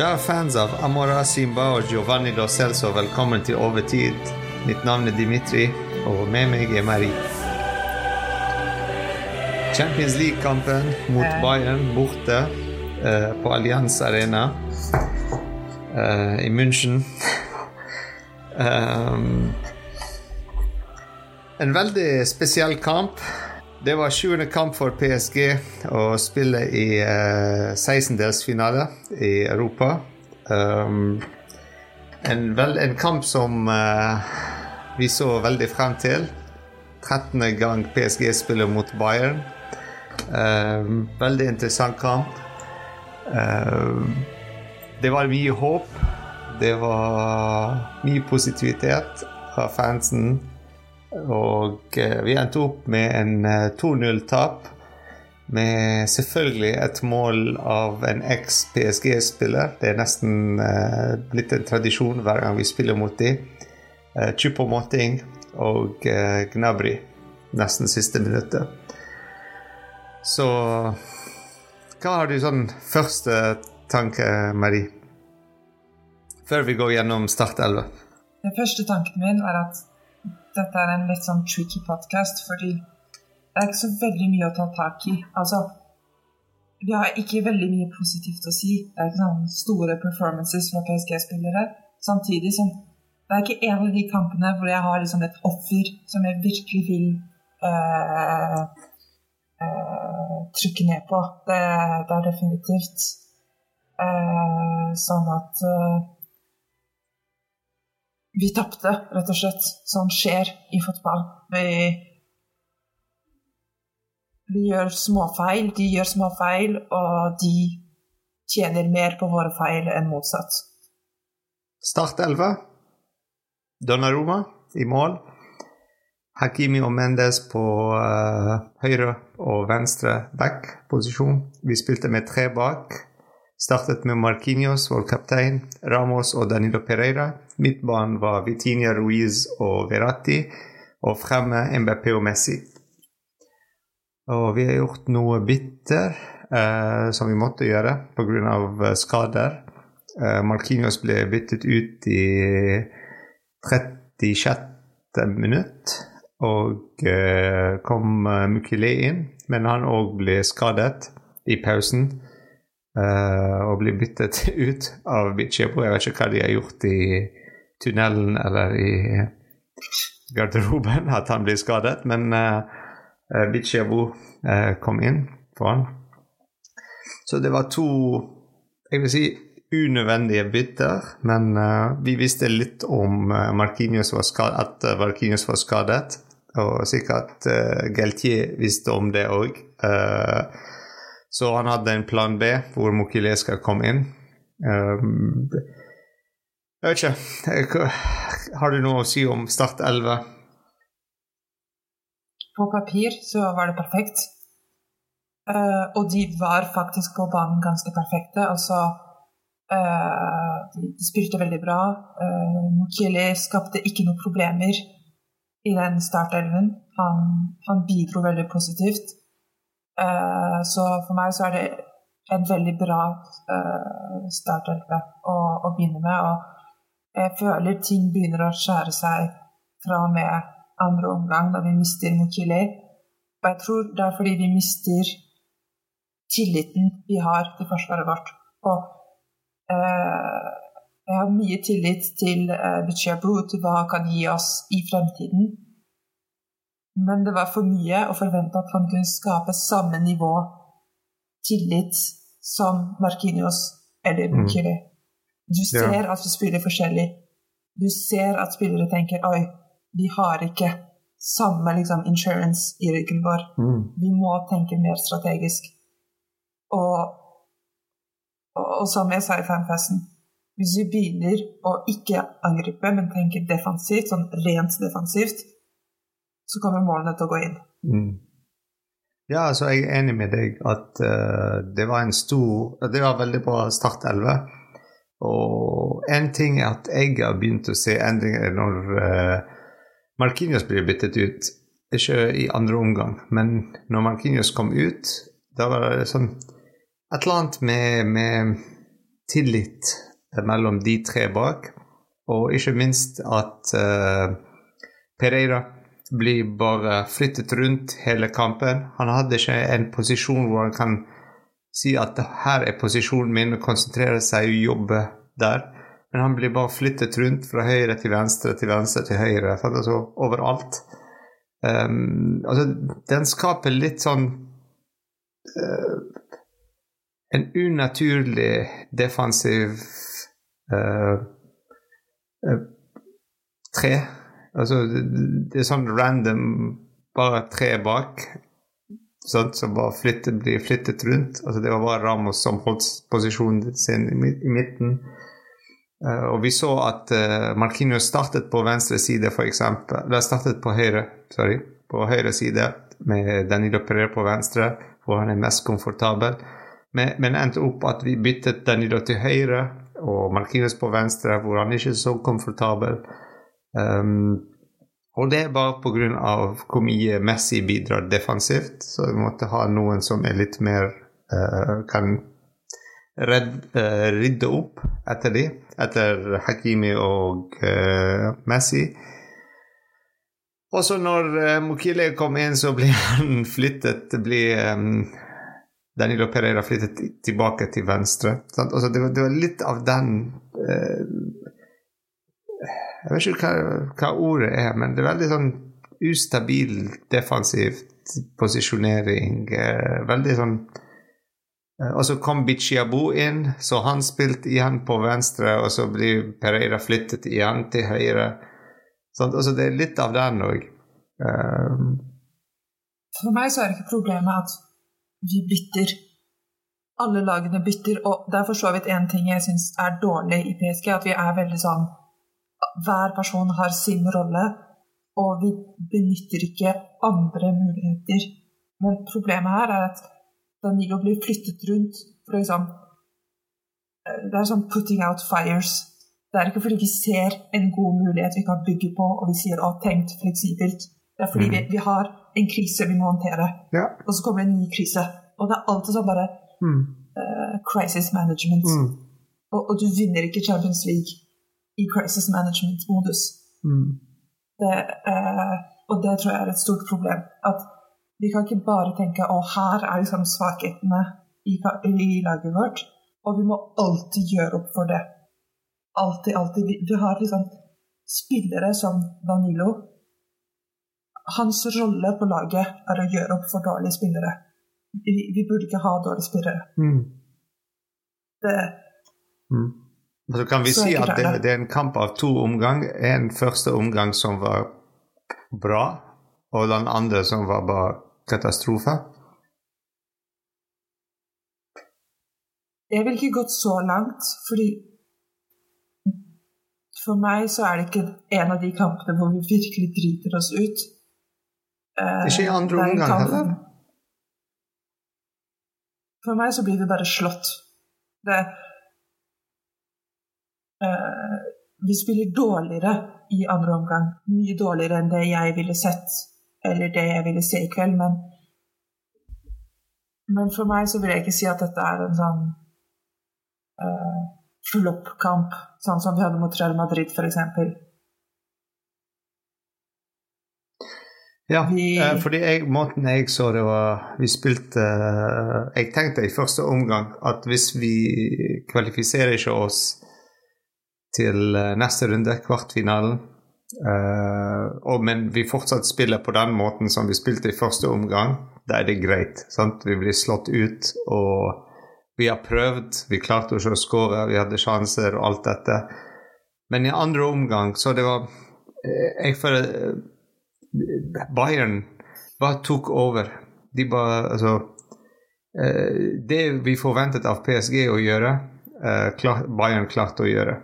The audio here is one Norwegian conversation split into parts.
Kjære fans av Amora Simba og Giovanni Lo Celso, velkommen til Overtid. Mitt navn er Dimitri, og med meg er Marie. Champions League-kampen mot Bayern borte eh, på Allianz Arena eh, i München. um, en veldig spesiell kamp. Det var sjuende kamp for PSG å spille i uh, 16-delsfinale i Europa. Um, en, vel, en kamp som uh, vi så veldig frem til. 13. gang PSG spiller mot Bayern. Um, veldig interessant kamp. Um, det var mye håp. Det var mye positivitet fra fansen. Og eh, vi endte opp med en eh, 2-0-tap. Med selvfølgelig et mål av en eks-PSG-spiller. Det er nesten eh, blitt en tradisjon hver gang vi spiller mot dem. Chupo Motting og eh, Gnabry nesten siste minuttet. Så hva har du sånn første tanke, Marie? Før vi går gjennom startelva. Den første tanken min er at dette er en litt sånn tricky podcast, fordi det er ikke så veldig mye å ta tak i. Altså, vi har ikke veldig mye positivt å si. Det er ikke sånn store performances fra PSG-spillere. Samtidig som det er ikke en av de kampene hvor jeg har liksom et offer som jeg virkelig vil eh, eh, trykke ned på. Det, det er definitivt eh, sånn at eh, vi tapte, rett og slett. Sånn skjer i fotball. Vi, vi gjør småfeil, de gjør småfeil, og de tjener mer på våre feil enn motsatt. Start Startelva. Donnarumma i mål. Hakimi og Mendes på uh, høyre og venstre back-posisjon. Vi spilte med tre bak. Startet med Marquinhos, vår kaptein, Ramos og Danilo Pereira. Midtbanen var Vitinha Ruiz og Verratti, og fremme MBP og Messi. Og vi har gjort noe bitter eh, som vi måtte gjøre pga. eh, skader. Eh, Marquinhos ble byttet ut i 36. minutt, og eh, kom eh, Mukile inn, men han òg ble skadet i pausen. Eh, og blir byttet ut av Bichebo. Jeg vet ikke hva de har gjort i tunnelen eller i garderoben, at han blir skadet, men uh, Bichebo eh, kom inn for han. Så det var to jeg vil si unødvendige bytter, men uh, vi visste litt om uh, var skadet, at Markinius var skadet. Og sikkert uh, Galtier visste om det òg. Så han hadde en plan B hvor Mokile skal komme inn. Um, jeg vet ikke. Har du noe å si om Start 11? På papir så var det perfekt. Uh, og de var faktisk på banen ganske perfekte. Altså uh, de, spilte veldig bra. Uh, Mukiele skapte ikke noen problemer i den startelven. Han, han bidro veldig positivt. Eh, så for meg så er det en veldig bra uh, å, å begynne med. Og jeg føler ting begynner å skjære seg fra og med andre omgang, da vi mister Mukile. Og jeg tror det er fordi vi mister tilliten vi har til forsvaret vårt. Og eh, jeg har mye tillit til eh, Bichabu, til hva han kan gi oss i fremtiden. Men det var for mye å forvente at han kunne skape samme nivå tillit som Marquinhos eller Mukile. Du ser Ja. at vi spiller forskjellig. Du ser at spillere tenker oi, vi har ikke samme liksom, insurance i ryggen vår. Vi må tenke mer strategisk. Og, og, og som jeg sa i fanfesten, hvis vi begynner å ikke angripe, men tenke defensivt, sånn rent defensivt, så kommer målene til å gå inn. Mm. Ja, altså jeg er enig med deg at uh, det var en stor Det var veldig bra startelve. Og en ting er at jeg har begynt å se endringer når uh, Markinios blir byttet ut. Ikke i andre omgang, men når Markinios kom ut, da var det sånn et eller annet med, med tillit mellom de tre bak. Og ikke minst at uh, Pereira blir bare flyttet rundt hele kampen. Han hadde ikke en posisjon hvor han kan si at her er posisjonen min, og konsentrere seg og jobbe der. Men han blir bare flyttet rundt fra høyre til venstre til venstre til høyre. Altså overalt. Um, altså, den skaper litt sånn uh, En unaturlig defensiv uh, uh, tre. Altså, det, er sånn random Bare tre bak. Sånn, som bare flyttet, blir flyttet rundt. Altså, det var bare Ramos som holdt posisjonen sin i midten. Uh, og vi så at uh, Marquinhos startet på venstre side, f.eks. Eller startet på høyre, sorry, på høyre side med Danilo Pereira på venstre, hvor han er mest komfortabel. Men, men endte opp at vi byttet Danilo til høyre og Marquinhos på venstre, hvor han ikke er så komfortabel. Um, og det er bare pga. hvor mye Messi bidrar defensivt. Så vi måtte ha noen som er litt mer uh, kan redd, uh, rydde opp etter de, etter Hakimi og uh, Messi. Også når uh, Mokile kom inn, så ble han flyttet blir, um, Danilo Pereira flyttet tilbake til venstre. Altså, det, var, det, var, litt av den Jeg vet ikke hva, hva, ordet er, men det er veldig sånn ustabil defensiv posisjonering. veldig sånn Eh, og så kom Bichiabu inn, så han spilte igjen på venstre, og så blir Pereira flyttet igjen til høyre. Sånn, altså det er litt av den òg. Um. Eh, For meg så er det ikke problemet at vi bytter. Alle lagene bytter, og det er for så vidt én ting jeg syns er dårlig i PSG, at vi er veldig sånn Hver person har sin rolle, og vi benytter ikke andre muligheter. Men problemet her er at Danilo blir flyttet rundt. For liksom, det er sånn 'putting out fires'. Det er ikke fordi vi ser en god mulighet vi kan bygge på, og vi sier 'å, tenkt fleksibelt'. Det er fordi mm. vi, vi, har en krise vi må håndtere, ja. og så kommer det en ny krise. Og det er alltid sånn bare mm. uh, crisis management. Mm. Og, og, du vinner ikke Champions League i crisis management-modus. Mm. Eh, og det tror jeg er et stort problem. At vi kan ikke bare tenke å her er liksom svakhetene i, i, laget vårt, og vi må alltid gjøre opp for det. Alltid, alltid. Vi, har liksom spillere som Danilo. Hans rolle på laget er å gjøre opp for dårlige spillere. Vi, vi burde ikke ha dårlige spillere. Mm. Det mm. Så kan vi så si at det, det, er en kamp av to omgang. En første omgang som var bra, og den andre som var bare katastrofe? Jeg vil ikke gått så langt, fordi for meg så er det ikke en av de kampene hvor vi virkelig driter oss ut. Uh, ikke i andre omgang heller? For meg så blir vi bare slått. Det uh, Vi spiller dårligere i andre omgang. Mye dårligere enn det jeg ville sett eller det jeg ville se i kveld, men men for meg så vil jeg ikke si at dette er en sånn uh, floppkamp, sånn som vi hadde mot Real Madrid, f.eks. Ja, eh, fordi jeg, måten jeg så det var Vi spilte uh, Jeg tenkte i første omgang at hvis vi kvalifiserer ikke oss til neste runde, kvartfinalen, Uh, og, men vi fortsatt spiller på den måten som vi spilte i første omgang. Da er det greit. Sant? Vi blir slått ut, og vi har prøvd. Vi klarte ikke å skåre, vi hadde sjanser og alt dette. Men i andre omgang så det var eh, Jeg føler eh, Bayern bare tok over. De bare Altså Det vi forventet av PSG å gjøre, Bayern klarte å gjøre.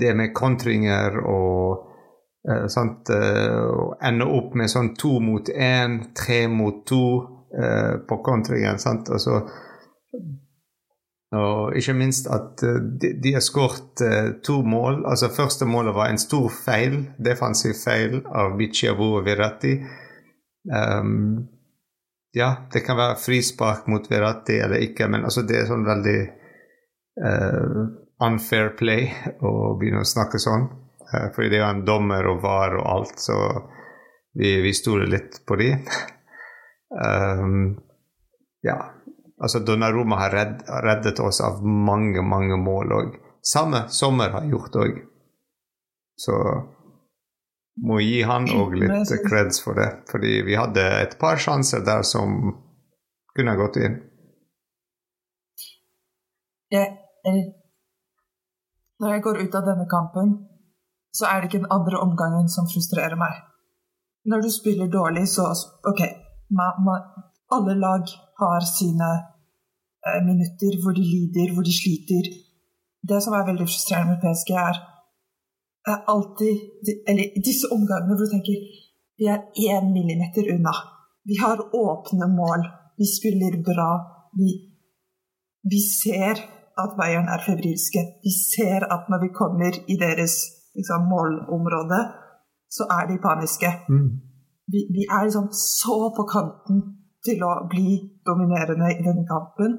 Det med kontringer og Uh, sant? Uh, ende opp med sånn to mot én, tre mot to uh, på kontringen. Sant? Og, så, og ikke minst at de, de, har skåret to mål. altså Første målet var en stor feil, defensiv feil av Biciabu og Virati. Um, ja, det kan være frispark mot Virati eller ikke, men altså det er sånn veldig uh, unfair play å begynne å snakke sånn. Uh, fordi det er jo en dommer og var og alt, så vi, vi stoler litt på de. um, ja, altså Donnaroma har redd, reddet oss av mange, mange mål òg. Samme sommer har gjort òg. Så må gi han òg litt creds for det. Fordi vi hadde et par sjanser der som kunne gått inn. Jeg, når jeg går ut av denne kampen, så er det ikke den andre omgangen som frustrerer meg. Når du spiller dårlig, så OK, man, man, alle lag har sine eh, minutter hvor de lider, hvor de sliter. Det som er veldig frustrerende med PSG, er er alltid Eller disse omgangene hvor du tenker vi er én millimeter unna. Vi har åpne mål. Vi spiller bra. Vi, vi ser at Bayern er febrilske. De ser at når vi kommer i deres liksom, målområde, så er de paniske. Mm. Vi, vi, er liksom så på kanten til å bli dominerende i denne kampen.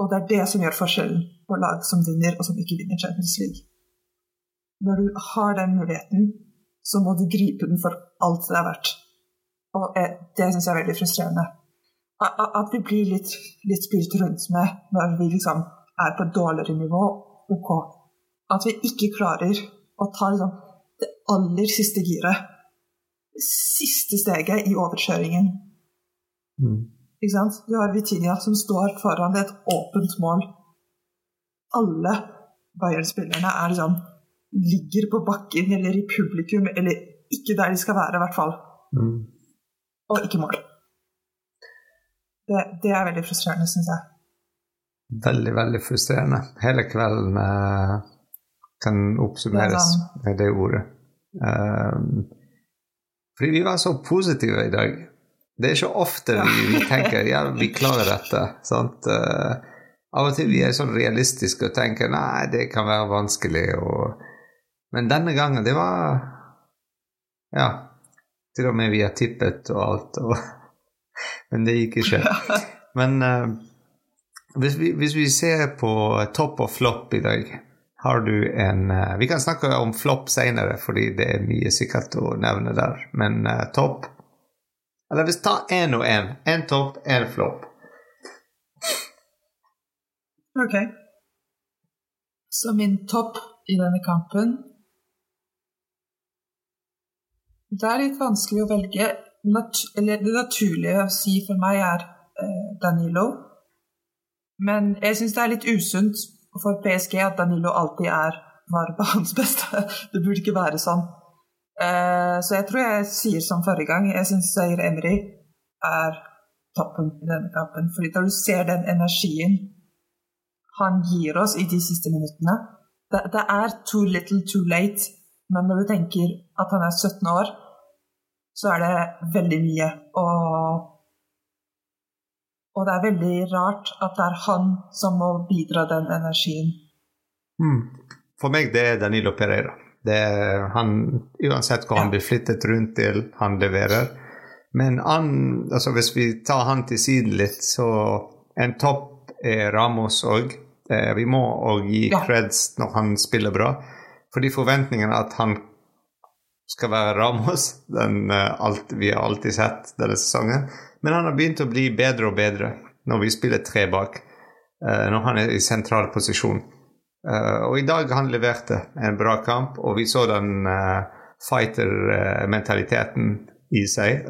Og det er det som gjør forskjellen på lag som vinner, og som ikke vinner Champions League når du har den muligheten, så må du gripe den for alt det er verdt. Og det syns jeg er veldig frustrerende. At vi blir litt, litt med når vi liksom er på et dårligere nivå, ok. At vi ikke klarer å ta liksom det aller siste giret. Siste steget i overkjøringen. Mm. Ikke sant? Du har Vitinia som står foran et åpent mål. Alle Bayern-spillerne er liksom ligger på bakken eller i publikum, eller ikke der de skal være, i hvert fall. Mm. Og ikke mål. Det, det, er veldig frustrerende, syns jeg. Veldig, veldig frustrerende. Hele kvelden uh, kan oppsummeres det med det ordet. Um, fordi vi var så positive i dag. Det er ikke ofte vi, vi tenker ja, vi klarer dette. sant? Uh, av og til vi er sånn realistiske og tenker nei, det kan være vanskelig. og men denne gangen, det var Ja. Til og med vi har tippet og alt. Og, men det gikk ikke. Men uh, hvis, vi, hvis, vi, ser på topp og flopp i dag, har du en uh, Vi kan snakke om flopp senere, fordi det er mye sikkert å nevne der. Men uh, topp Eller hvis ta én og én. Én topp, én flopp. Ok. Så min topp i denne kampen det er litt vanskelig å velge. Eller det naturlige å si for meg er eh, Danilo. Men jeg syns det er litt usunt for PSG at Danilo alltid er var hans beste. Det burde ikke være sånn. Eh, så jeg tror jeg sier som forrige gang. Jeg syns Zaire Emry er toppen i denne kampen. Fordi da du ser den energien han gir oss i de siste minuttene Det, det er too little too late. Men når du tenker at han er 17 år så er det veldig mye. Og, og det er veldig rart at det er han som må bidra den energien. Mm. For meg det er Danilo Pereira. Det er han, uansett hvor ja. han blir flyttet rundt til, han leverer. Men han, altså hvis vi tar han til siden litt, så en topp er Ramos òg. Eh, vi må òg gi ja. creds når han spiller bra. Fordi forventningene at han skal være Ramos. Den, uh, alt, vi har alltid sett denne sesongen. Men han har begynt å bli bedre og bedre når vi spiller tre bak. Uh, når han er i sentral posisjon. Uh, og i dag han leverte en bra kamp, og vi så den fighter-mentaliteten i seg.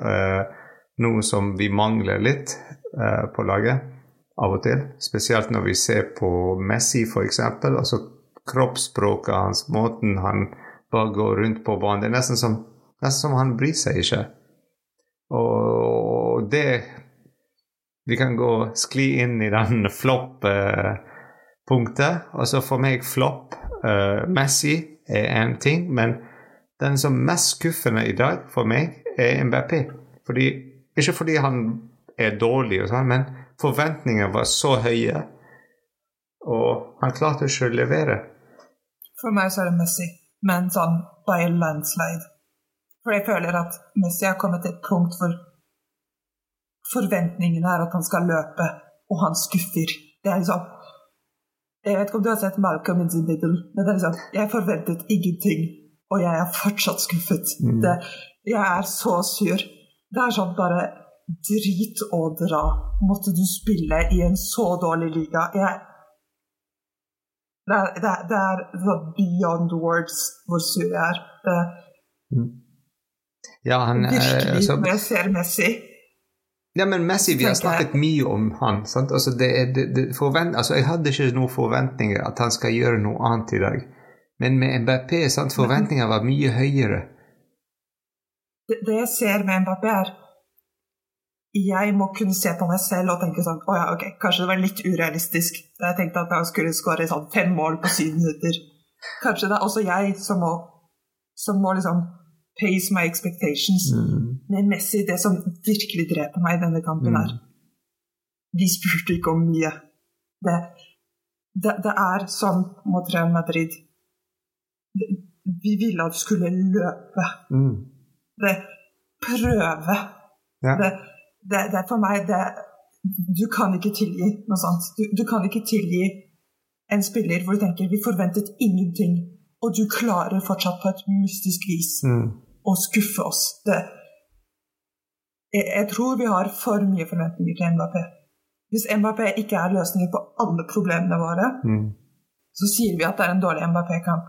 noe som vi mangler litt på laget av og til. Spesielt når vi ser på Messi, f.eks. Altså kroppsspråket hans, måten han bare går rundt på banen. Det er nesten som, nesten som han bryr seg ikke. Og det Vi kan gå skli inn i den flopp-punktet. Altså for meg flopp uh, Messi er én ting, men den som er mest skuffende i dag for meg, er MBP. Fordi, ikke fordi han er dårlig, og sånn, men forventningene var så høye, og han klarte ikke å levere. For meg så er det Messi men sånn by a landslide. For jeg føler at Messi har kommet til et punkt hvor forventningene er at han skal løpe, og han skuffer. Det er liksom Jeg vet ikke om du har sett Malcolm in the Middle, men det er liksom, jeg forventet ingenting, og jeg er fortsatt skuffet. Mm. Det, jeg er så sur. Det er sånn bare drit å dra. Måtte du spille i en så dårlig liga? Jeg, det, er, det, er, det er beyond words hvor sur jeg er. Det, Ja, han eh, virkelig, altså, når jeg ser Messi Ja, men Messi, vi har snakket mye om han. Sant? Altså, det, forvent, altså, jeg hadde ikke noen forventninger at han skal gjøre noe annet i dag. Men med Mbappé, sant, forventningene var mye høyere. det, det jeg ser med Mbappé, er Jeg må kunne se på meg selv og tenke sånn Å ja, ok, kanskje det var litt urealistisk. Da jeg tenkte at jeg skulle skåre sånn fem mål på syv minutter. Kanskje det er også jeg som må, som må liksom pace my expectations. Mm. Med Messi, det som virkelig dreper meg i denne kampen, Mm. De spurte ikke om mye. Det, det, det er sånn mot Real Madrid. Vi ville at du skulle løpe. Mm. Det, prøve. Ja. Det, det, det er for meg det Du kan ikke tilgi noe sånt. Du, du kan ikke tilgi en spiller hvor du tenker vi forventet ingenting, og du klarer fortsatt på et mystisk vis Mm. å skuffe oss. Det, jeg, jeg tror vi har for mye forventninger til Mbappé. Hvis Mbappé ikke er løsningen på alle problemene våre, Mm. så sier vi at det er en dårlig Mbappé-kamp.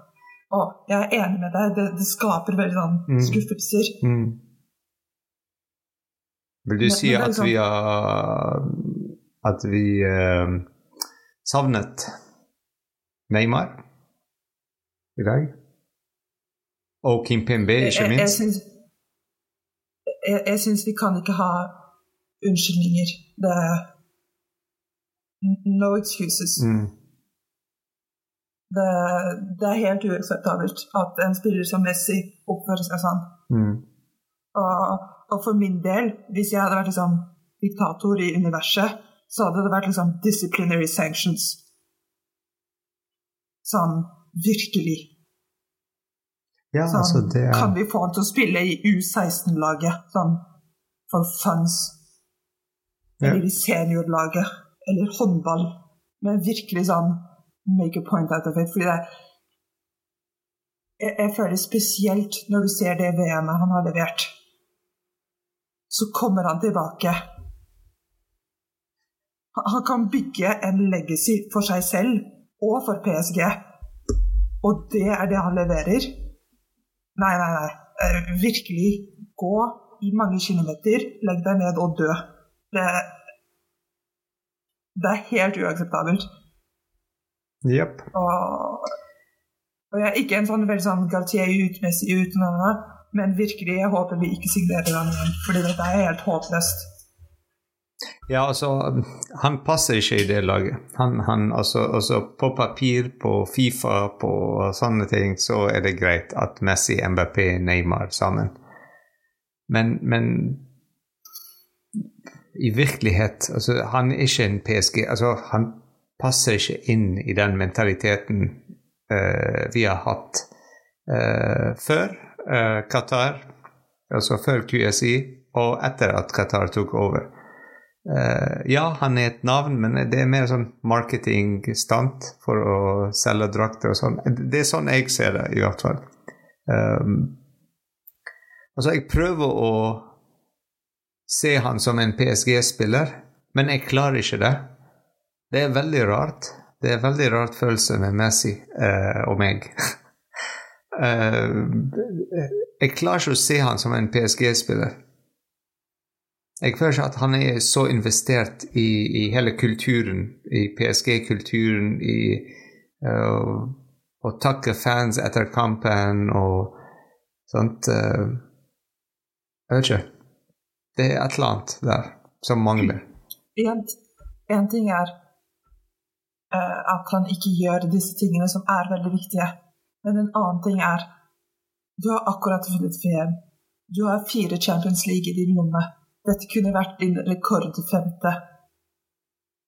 Og jeg er enig med deg, det, det skaper veldig sånn Mm. skuffelser. Mm. Vil du si at vi har At vi eh, savnet Neymar i dag? Og Kim Pembe, ikke minst? jeg, jeg, jeg syns vi kan ikke ha unnskyldninger. Det er No excuses. Mm. Det, det er helt uakseptabelt at en spiller som Messi oppfører seg sånn. Mm. Og, og for min del, hvis jeg hadde vært liksom diktator i universet, så hadde det vært liksom disciplinary sanctions. Sånn virkelig. Ja, Sånn, altså det er Kan vi få han til å spille i U16-laget? Sånn for funs. Ja. Eller i seniorlaget. Eller håndball. Men virkelig sånn make a point out of it. Fordi det jeg, jeg føler spesielt når du ser det VM-et han har levert, så kommer han tilbake. Han, kan bygge en legacy for seg selv og for PSG. Og det er det han leverer. Nei, nei, nei. Eh, Virkelig gå i mange kilometer, legg deg ned og dø. Det, det er helt uakseptabelt. Jepp. Og, og jeg er ikke en sånn veldig sånn Galtier utmessig ut, men, men virkelig, jeg håper vi ikke signerer han igjen, fordi dette er helt håpløst. Ja, altså Han passer ikke i det laget. Han, han, altså, altså På papir, på Fifa, på sånne ting, så er det greit at Messi, MBP, Neymar sammen. Men, men i virkelighet altså, Han er ikke en PSG. altså Han passer ikke inn i den mentaliteten uh, vi har hatt uh, før eh, Qatar, altså før QSI, og etter at Qatar tok over. Eh, ja, han er et navn, men det er mer sånn marketingstunt for å selge drakter og sånn. Det er sånn jeg ser det, i hvert fall. Um, altså, jeg prøver å se han som en PSG-spiller, men jeg klarer ikke det. Det er veldig rart. Det er veldig rart følelse med Messi eh, og meg. Eh, jeg klarer ikke å se han som en PSG-spiller. Jeg føler ikke at han er så investert i, i hele kulturen, i PSG-kulturen, i uh, å takke fans etter kampen og sånt. Uh, jeg vet ikke. Det er et eller annet der som mangler. En, en ting er uh, at han ikke gjør disse tingene som er veldig viktige. Men en annen ting er du har akkurat vunnet VM. Du har fire Champions League i din lomme. Dette kunne vært din rekordfemte.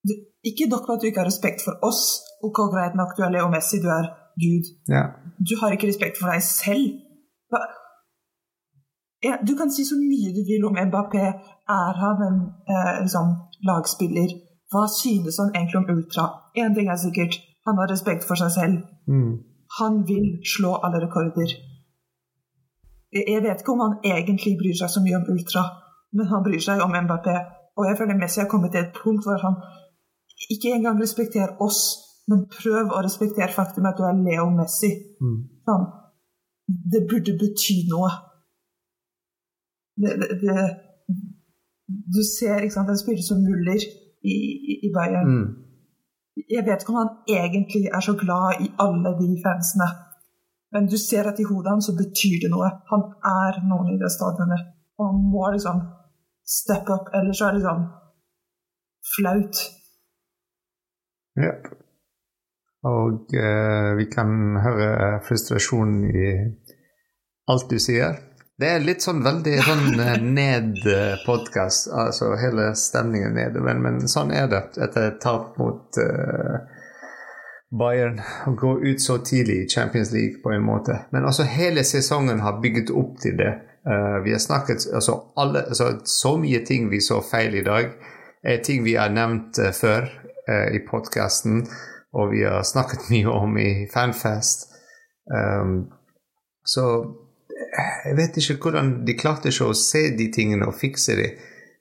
Du, ikke nok med at du ikke har respekt for oss. Ok, greit nok, du er Leo Messi, du er Gud. Ja. Du har ikke respekt for deg selv. Ja, du kan si så mye du vil om Mbappé. Er han en eh, liksom, lagspiller? Hva synes han egentlig om Ultra? Én ting er sikkert, Han har respekt for seg selv. Mm. Han vil slå alle rekorder. Jeg vet ikke om han egentlig bryr seg så mye om ultra, men han bryr seg om Mbappé. Og jeg føler Messi har kommet til et punkt hvor han ikke engang respekterer oss, men prøv å respektere faktum at du er Leo Messi. Mm. Sånn. Det burde bety noe. Det, det, det, du ser ikke sant, en spiller som Muller i, i, i Bayern. Mm. Jeg vet ikke om han egentlig er så glad i alle de fansene. Men du ser at i hodet hans så betyr det noe. Han er noen i det stadionet. Og han må liksom steppe opp, ellers er det liksom flaut. Ja. Og eh, vi kan høre frustrasjonen i alt du sier. Det er litt sånn veldig sånn eh, ned-podkast. Altså hele stemningen nede. Men, men sånn er det etter et tap mot uh, Bayern. Å gå ut så tidlig i Champions League på en måte. Men altså hele sesongen har bygget opp til det. Uh, vi har snakket altså, alle, altså, Så mye ting vi så feil i dag, er ting vi har nevnt uh, før i podkasten, og vi har snakket mye om i Fanfest. Um, så jeg vet ikke hvordan de klarte ikke å se de tingene og fikse de.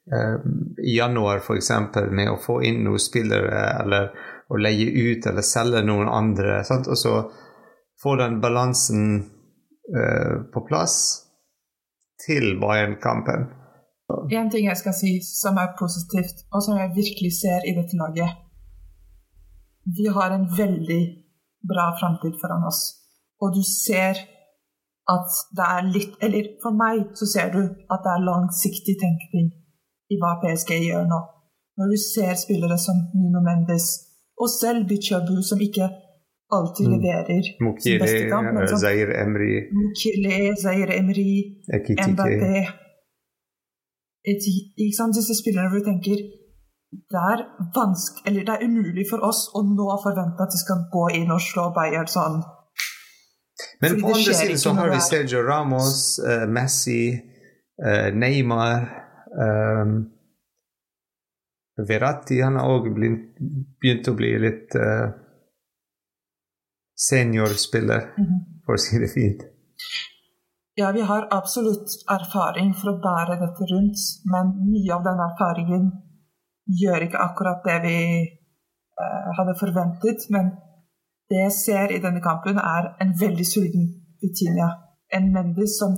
Um, I januar f.eks. med å få inn noen spillere eller å leie ut eller selge noen andre. Sant? Og så få den balansen uh, på plass til Bayern-kampen. En ting jeg skal si som er positivt, og som jeg virkelig ser i dette laget Vi har en veldig bra framtid foran oss. Og du ser at det er litt Eller for meg så ser du at det er langsiktig tenkning i hva PSG gjør nå. Når du ser spillere som Nuno Mendes og selv Bichabu, som ikke alltid Mm. leverer sin Mokiri, beste kamp, men som Zair Emri Mukile, Zaire Emri, Mbappé Et, ikke sant? Disse spillerne hvor du tenker det er, vanske, eller det er umulig for oss å nå forvente at de skal gå inn og slå Bayern sånn. Men på andre siden så har vi er- Sergio Ramos, uh, Messi, uh, Neymar um, Verratti han har òg begynt å bli litt uh, seniorspiller, for å si det fint. Ja, vi har absolutt erfaring for å bære dette rundt, men mye av den erfaringen gjør ikke akkurat det vi uh, hadde forventet. Men det jeg ser i denne kampen, er en veldig sulten Vitinia. En Mendes som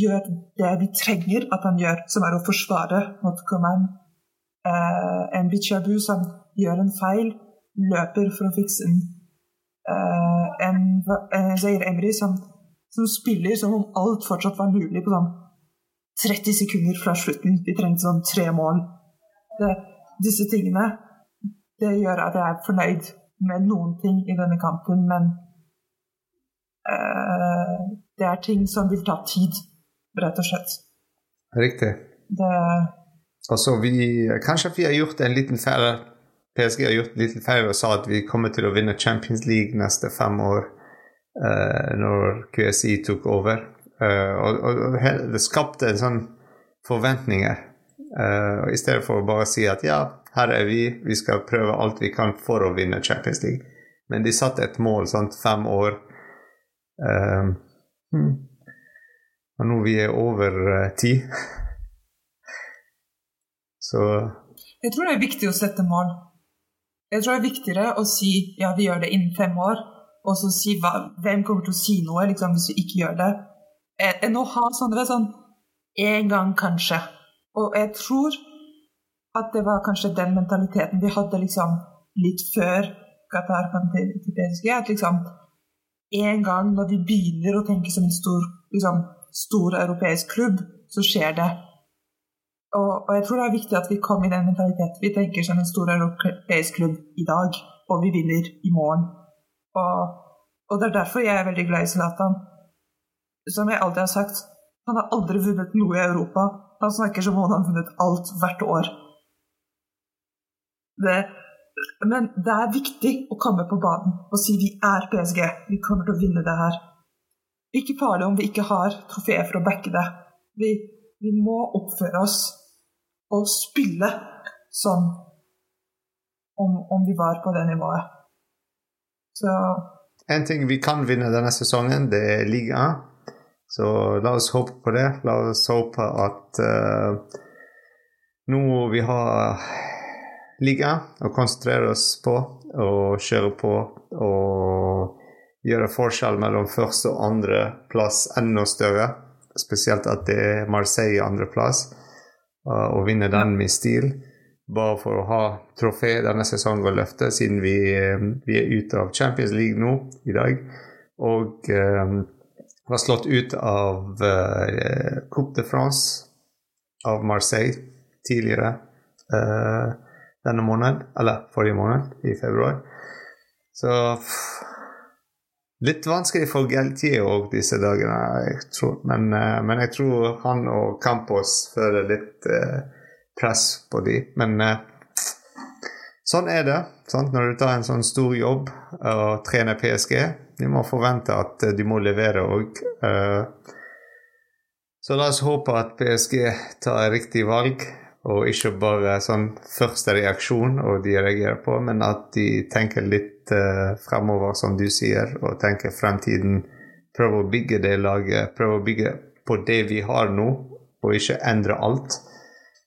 gjør det vi trenger at han gjør, som er å forsvare mot Coman. Eh, en Bichabu som gjør en feil, løper for å fikse den. Eh, en, en Zair Emry som som spiller som om alt fortsatt var mulig på sånn 30 sekunder fra slutten. Vi trengte sånn tre mål. Det, disse tingene det gjør at jeg er fornøyd med noen ting i denne kampen, men uh, det er ting som vil ta tid, rett og slett. Riktig. Det, Altså, vi, kanskje vi har gjort en liten feil PSG har gjort en liten feil og sa at vi kommer til å vinne Champions League neste fem år uh, når QSI tok over. Uh, og, og, det skapte en sånn forventninger. Uh, I stedet for å bare si at ja, her er vi, vi skal prøve alt vi kan for å vinne Champions League. Men de satte et mål, sant, fem år. Um, hmm. Og nå vi er over uh, ti. Så jeg tror det er viktig å sette mål. Jeg tror det er viktigere å si ja, vi gjør det innen fem år, og så si hvem kommer til å si noe liksom, hvis vi ikke gjør det, eh, enn å ha sånne sånn en gang kanskje. Og jeg tror at det var kanskje den mentaliteten vi hadde liksom litt før Qatar kom til, PSG. At liksom en gang når vi begynner å tenke som en stor, liksom, stor europeisk klubb, så skjer det. Og, og jeg tror det er viktig at vi kommer i den mentaliteten. Vi tenker som en stor europeisk klubb i dag, og vi vinner i morgen. Og, og det er derfor jeg er veldig glad i Zlatan. Som jeg alltid har sagt, han har aldri vunnet noe i Europa. Han snakker som om han har vunnet alt hvert år. Det, men det er viktig å komme på banen og si vi er PSG, vi kommer til å vinne det her. Ikke farlig om vi ikke har trofeer for å backe det. Vi, vi må oppføre oss og spille som om, om vi var på det nivået. Så En ting vi kan vinne denne sesongen, det er ligaen. Så la oss håpe på det. La oss håpe at uh, nå vi har ligaen og konsentrere oss på og kjøre på og gjøre forskjell mellom første og andre plass enda større. Spesielt at det er Marseille andreplass, uh, og vinne den med stil bare for å ha trofé denne sesongen og løfte, siden vi, eh, vi, er ute av Champions League nå i dag. Og um, var slått ut av uh, Coupe de France av Marseille tidligere uh, denne måneden, eller forrige måned, i februar. Så Litt vanskelig for Galtier òg disse dagene, jeg tror. Men, uh, men, jeg tror han og Campos føler litt uh, press på dem. Men eh, sånn er det sant? når du tar en sånn stor jobb og trener PSG. Du må forvente at de må levere òg. Eh, så la oss håpe at PSG tar riktig valg, og ikke bare sånn første reaksjon og de reagerer på, men at de tenker litt uh, fremover, som du sier, og tenker fremtiden. Prøve å bygge det laget, prøve å bygge på det vi har nå, og ikke endre alt.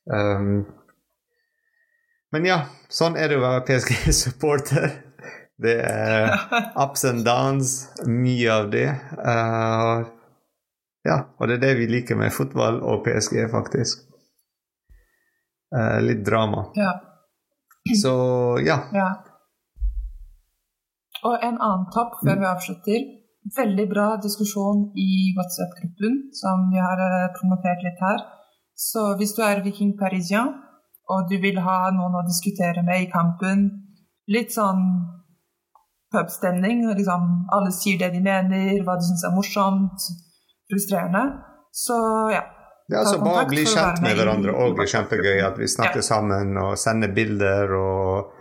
Um, men ja, sånn er det å være PSG-supporter. Det er ups and downs, mye av det. Uh, ja, og det er det vi liker med fotball og PSG, faktisk. Uh, litt drama. Ja. Så ja. ja. Og en annen topp før vi avslutter. Veldig bra diskusjon i WhatsApp-gruppen som vi har eh, promotert litt her. Så hvis du er viking parisien, og du vil ha noen å diskutere med i kampen, litt sånn pubstemning, liksom alle sier det de mener, hva de syns er morsomt, frustrerende, så ja. Det er altså bare bli kjent med hverandre òg er kjempegøy. At vi snakker ja. sammen og sender bilder og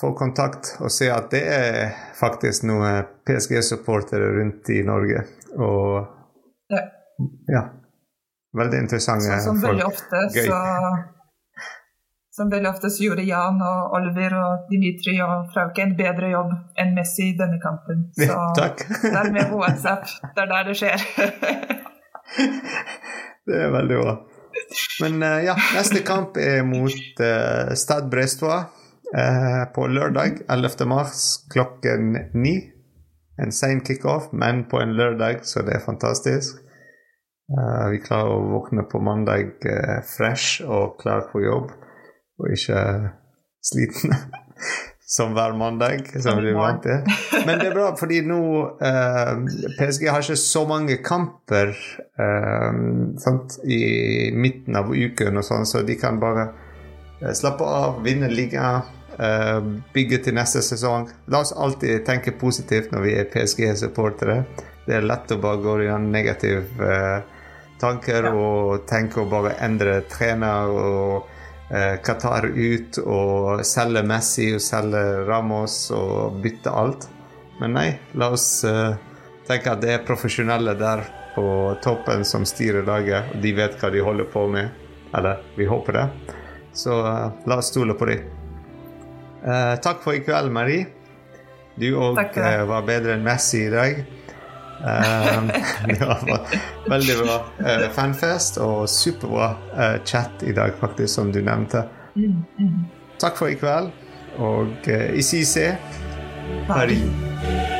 får kontakt. Og se at det er faktisk noen PSG-supportere rundt i Norge. Og ja. ja. Veldig interessante så, som folk. Veldig ofte, Gøy. Så, som veldig ofte så gjorde Jan og Oliver og Dimitri og Frauke en bedre jobb enn Messi i denne kampen. Så ja, takk. det er med på WhatsApp. Det er der det skjer. det er veldig bra. Men uh, ja, neste kamp er mot uh, Stad Brestua uh, på lørdag 11. mars klokken ni. En sein kickoff, men på en lørdag, så det er fantastisk. Uh, vi klarer å våkne på mandag fresh og klar for jobb, og ikke sliten som hver mandag, som er vant til. Men det er bra, fordi nå eh, PSG har ikke så mange kamper sant, i midten av uken, og sånn, så de kan bare slappe av, vinne ligaen. bygge til neste sesong. La oss alltid tenke positivt når vi er PSG-supportere. Det er lett å bare gå i negative negativ uh, tanker ja. og tenke å bare endre trener og eh, Qatar ut og selge Messi og selge Ramos og bytte alt. Men nei, la oss eh, tenke at det er profesjonelle der på toppen som styrer laget, og de vet hva de holder på med. Eller vi håper det. Så eh, la oss stole på dem. Eh, takk for i kveld, Marie. Du òg eh, var bedre enn Messi i dag. Um, det var veldig bra uh, fanfest og superbra uh, chat i dag, faktisk, som du nevnte. Mm, mm. Takk for i kveld, og uh, i CC Paris.